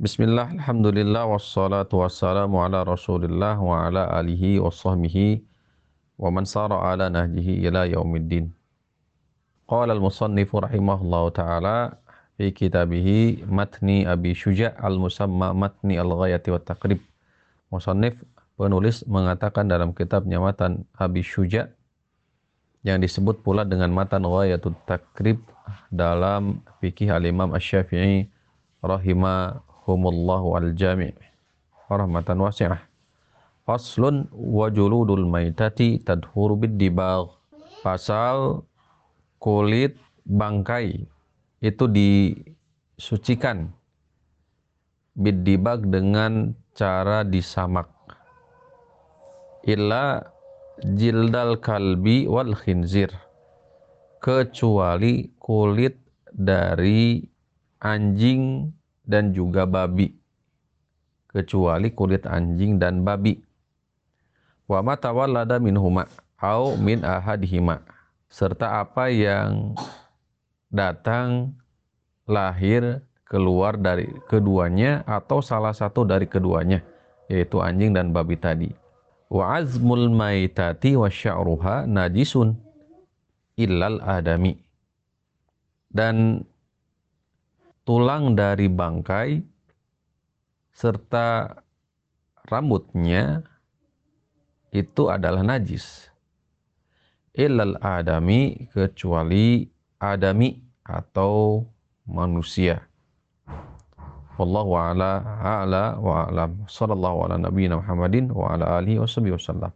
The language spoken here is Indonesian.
Bismillah, alhamdulillah, wassalatu wassalamu ala rasulillah wa ala alihi wa sahbihi wa man sara ala nahjihi ila yaumiddin. Qala al-musannifu rahimahullah ta'ala fi kitabihi matni Abi Syuja' al-musamma matni al-ghayati wa taqrib. Musannif penulis mengatakan dalam kitabnya matan Abi Syuja' yang disebut pula dengan matan ghayatut takrib dalam fikih al-imam asy-syafi'i rahimahumullahu al-jami' rahmatan wasi'ah. Faslun wa juludul maitati tadhuru bid-dibagh. Pasal kulit bangkai itu disucikan bid-dibagh dengan cara disamak. Illa jildal kalbi wal khinzir. Kecuali kulit dari anjing dan juga babi kecuali kulit anjing dan babi. Wa ma tawallada minhuma au min ahadihima serta apa yang datang lahir keluar dari keduanya atau salah satu dari keduanya yaitu anjing dan babi tadi. Wa azmul maitati wa najisun illal adami. Dan tulang dari bangkai serta rambutnya itu adalah najis. Illal adami kecuali adami atau manusia. Wallahu a'la a'la wa a'lam. Sallallahu ala nabiyina Muhammadin wa ala alihi wasallam.